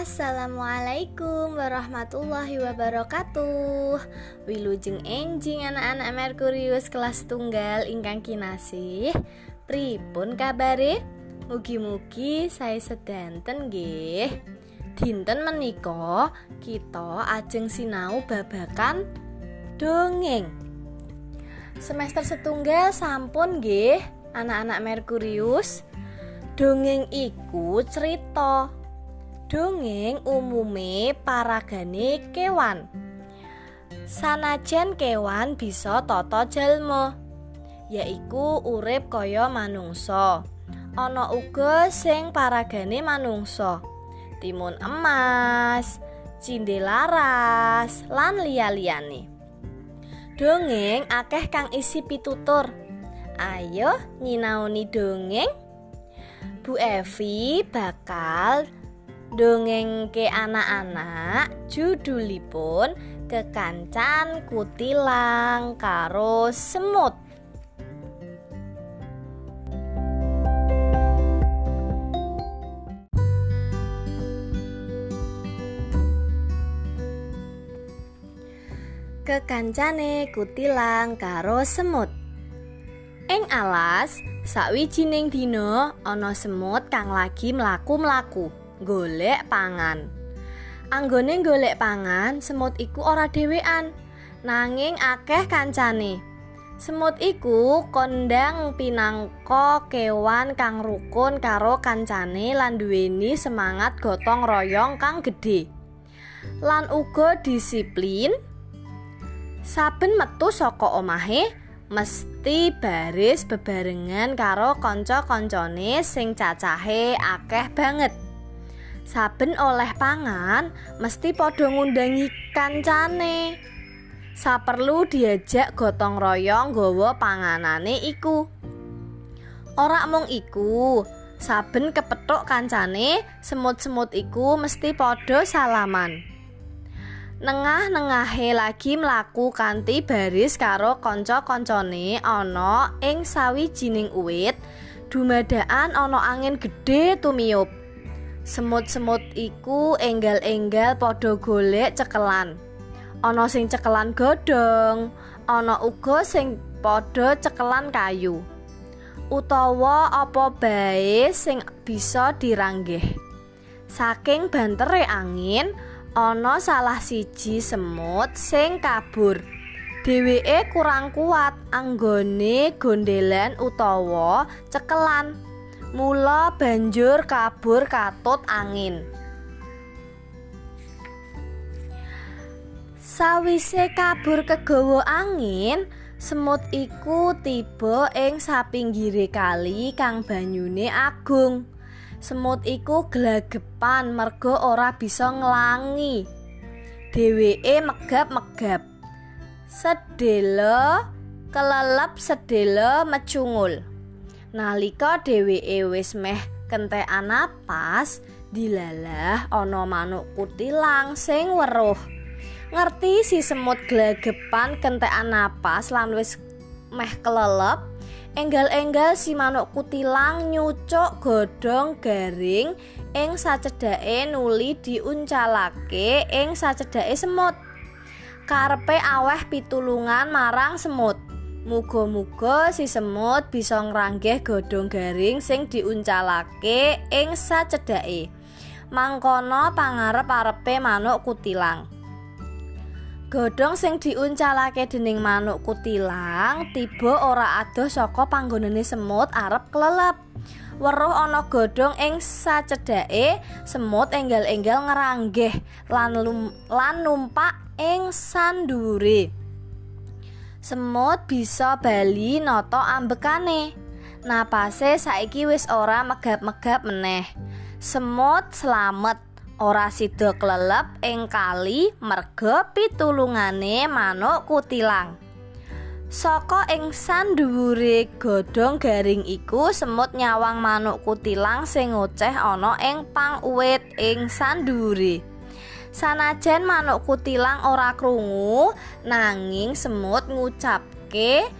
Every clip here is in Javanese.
Assalamualaikum warahmatullahi wabarakatuh Wilujeng enjing anak-anak Merkurius kelas tunggal ingkang kinasih Pripun kabare? Mugi-mugi saya sedanten nggih. Dinten menika kita ajeng sinau babakan dongeng Semester setunggal sampun nggih anak-anak Merkurius Dongeng iku cerita Dongeng umume paragane kewan. Sanajan kewan bisa tata jalma, yaiku urip kaya manungsa. Ana uga sing paragane manungsa. Timun emas, cindelaras, lan liya-liyane. Dongeng akeh kang isi pitutur. Ayo nyinaoni dongeng. Bu Evi bakal dongeng anak-anak judulipun kekancan kutilang karo semut. Kekancane kutilang karo semut. Ing alas sawijining dina ana semut kang lagi mlaku-mlaku golek pangan. Anggone golek pangan, semut iku ora dhewean, nanging akeh kancane. Semut iku kondang pinangka kewan kang rukun karo kancane lan duweni semangat gotong royong kang gedhe. Lan uga disiplin. Saben metu saka omahe mesti baris bebarengan karo kanca-kancane sing cacahe akeh banget. Saben oleh pangan mesti padha ngundangi kancane. Saperlu diajak gotong royong nggawa panganane iku. Ora mung iku, saben kepethuk kancane, semut-semut iku mesti padha salaman. Nengah-nengahe lagi mlaku kanthi baris karo kanca-kancane ana ing sawijining uwit, dumadakan ana angin gedhe tumiyup. Semut-semut iku enggal-enggal padha golek cekelan. Ana sing cekelan godhong, ana uga sing padha cekelan kayu. Utawa apa bae sing bisa diranggeh. Saking bantere angin, ana salah siji semut sing kabur. Dheweke kurang kuat anggone gondelan utawa cekelan. Mula banjur kabur katut angin. Sawise kabur kegawa angin, semut iku tiba ing sapinggire kali kang banyune agung. Semut iku gelagepan merga ora bisa nglangi. Dheweke megap-megap. Sedelo kelelep sedelo mecungul. Nalika dheweke wis meh kentekan napas, dilalah ana manuk kutilang sing weruh. Ngerti si semut glegepan kentekan napas lan wis meh kelelep, enggal-enggal si manuk kutilang nyucuk godhong garing ing sacedhake nuli diuncalake ing sacedhake semut. Karepe aweh pitulungan marang semut. Muga-muga si semut bisa ngranggeh godhong garing sing diuncalake ing sacedhake. Mangkono pangarep-arepe manuk kutilang. Godhong sing diuncalake dening manuk kutilang tiba ora adoh saka panggonane semut arep klelep. Weruh ana godhong ing sacedhake, semut enggal-enggal ngranggeh lan lan numpak ing sandure. Semut bisa bali noto ambekane. Napase saiki wis ora megap-megap meneh. Semut slamet ora sida klelep ing kali merga pitulungane manuk kutilang. Saka ing sandhuwure godhong garing iku semut nyawang manuk kutilang sing ngoceh ana ing pang uwit ing sandhuwure. Sanajan manuk kutilang ora krungu, nanging semut ngucapke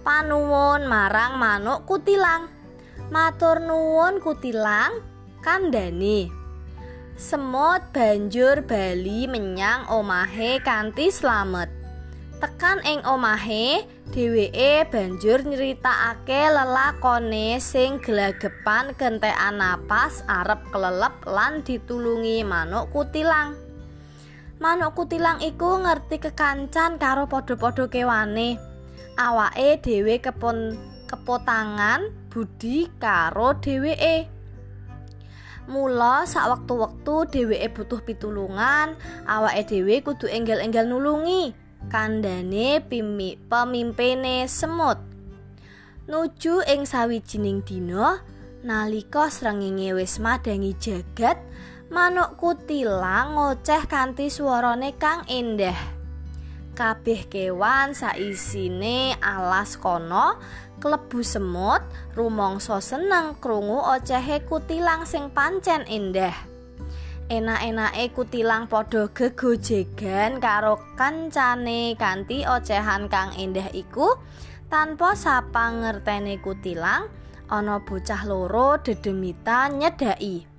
panuwun marang manuk kutilang. Matur nuwun kutilang, kandhani. Semut banjur bali menyang omahe kanthi slamet. Tekan ing omahe, dheweke banjur nyritakake lelakone sing gelagepan gentekan napas arep kelelep lan ditulungi manuk kutilang. Manuk kutilang iku ngerti kekancan karo padha-padha kewane. Awake dhewe kepon kepotangan budi karo dheweke. Mula sak wektu-wektu dheweke butuh pitulungan, awake dhewe kudu enggal-enggal nulungi. Kandhane pimi pemimpine semut. Nuju ing sawijining dina, nalika srengenge wis madangi jagat, manuk kutilang ngoceh kanthi swarane kang endah. Kabeh kewan saisine alas kono klebu semut rumangsa seneng krungu ocehe kutilang sing pancen endah enak-enake kutilang padha gegojegan karo kancane kanthi ocehan kang endah iku tanpa sapa ngerteni kutilang ana bocah loro dedemitan nyedaki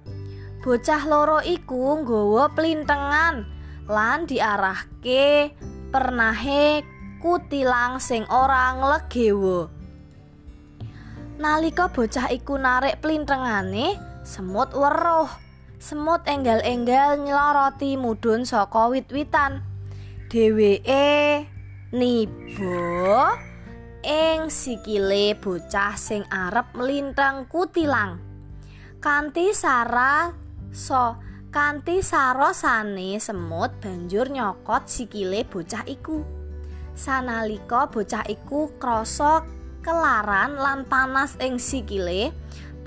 bocah loro iku nggawa plintengan lan diarahke pernahe kutilang sing ora nglegewa Nalika bocah iku narik plintengane, semut weruh. Semut enggal-enggal nyeloroti mudhun saka wit-witan. Dheweke niba ing sikile bocah sing arep mlintang kutilang. Kanthi sara so kanthi sarosane semut banjur nyokot sikile bocah iku. Sanalika bocah iku krasa kelaran lan panas ing sikile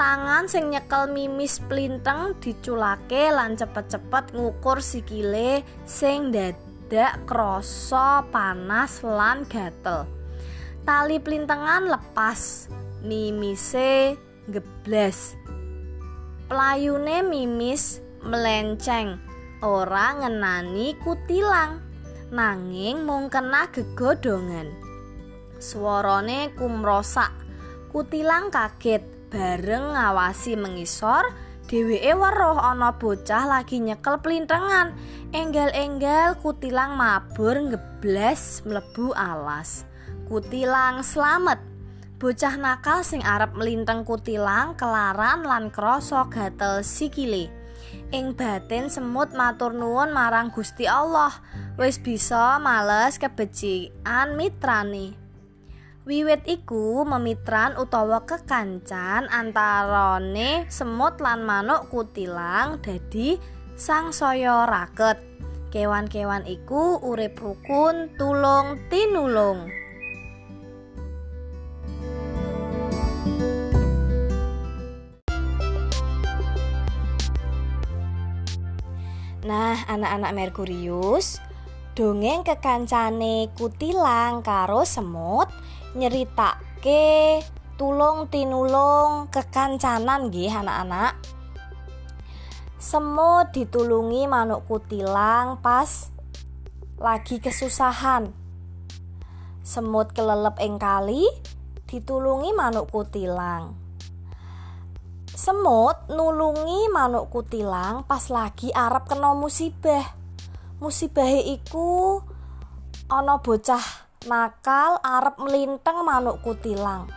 tangan sing nyekel mimis plinteng diculake lan cepet-cepet ngukur sikile sing dadak krasa panas lan gatel tali plintengan lepas mimise geblas playune mimis melenceng ora ngenani kutilang nanging mung kena gegodongan Swarane kumrosak. Kutilang kaget bareng ngawasi mengisor, dheweke weruh ana bocah lagi nyekel plintengan. Enggal-enggal kutilang mabur ngeblas mlebu alas. Kutilang slamet. Bocah nakal sing arep melinteng kutilang kelaran lan krasa gatel sikile. Ing batin semut matur nuwun marang Gusti Allah, wis bisa males kebecikan mitrane. Wiwit iku memitran utawa kekancan antarane semut lan manuk kutilang dadi sangsaya raket. Kewan-kewan iku urip rukun tulung tinulung. Nah, anak-anak Merkurius, dongeng kekancane kutilang karo semut nyeritake tulung tinulung kekancanan nggih anak-anak. Semut ditulungi manuk kutilang pas lagi kesusahan. Semut kelelep ing kali ditulungi manuk kutilang. Semut nulungi manuk kutilang pas lagi arep kena musibah. Musibahe iku ana bocah nakal arep melinteng manuk kutilang.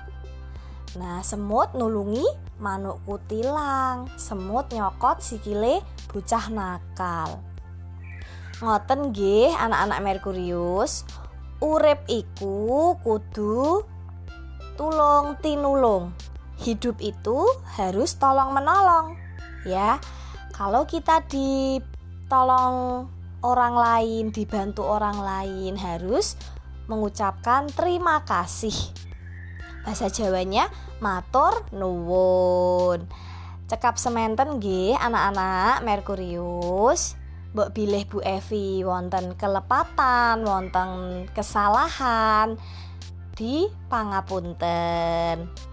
Nah, semut nulungi manuk kutilang. Semut nyokot sikile bocah nakal. Ngoten nggih anak-anak Merkurius, urip iku kudu tulung tinulung. Hidup itu harus tolong menolong. Ya. Kalau kita ditolong orang lain, dibantu orang lain harus mengucapkan terima kasih. Bahasa Jawanya matur nuwun. Cekap sementen nggih anak-anak Merkurius. Mbok bilih Bu Evi wonten kelepatan, wonten kesalahan di pangapunten.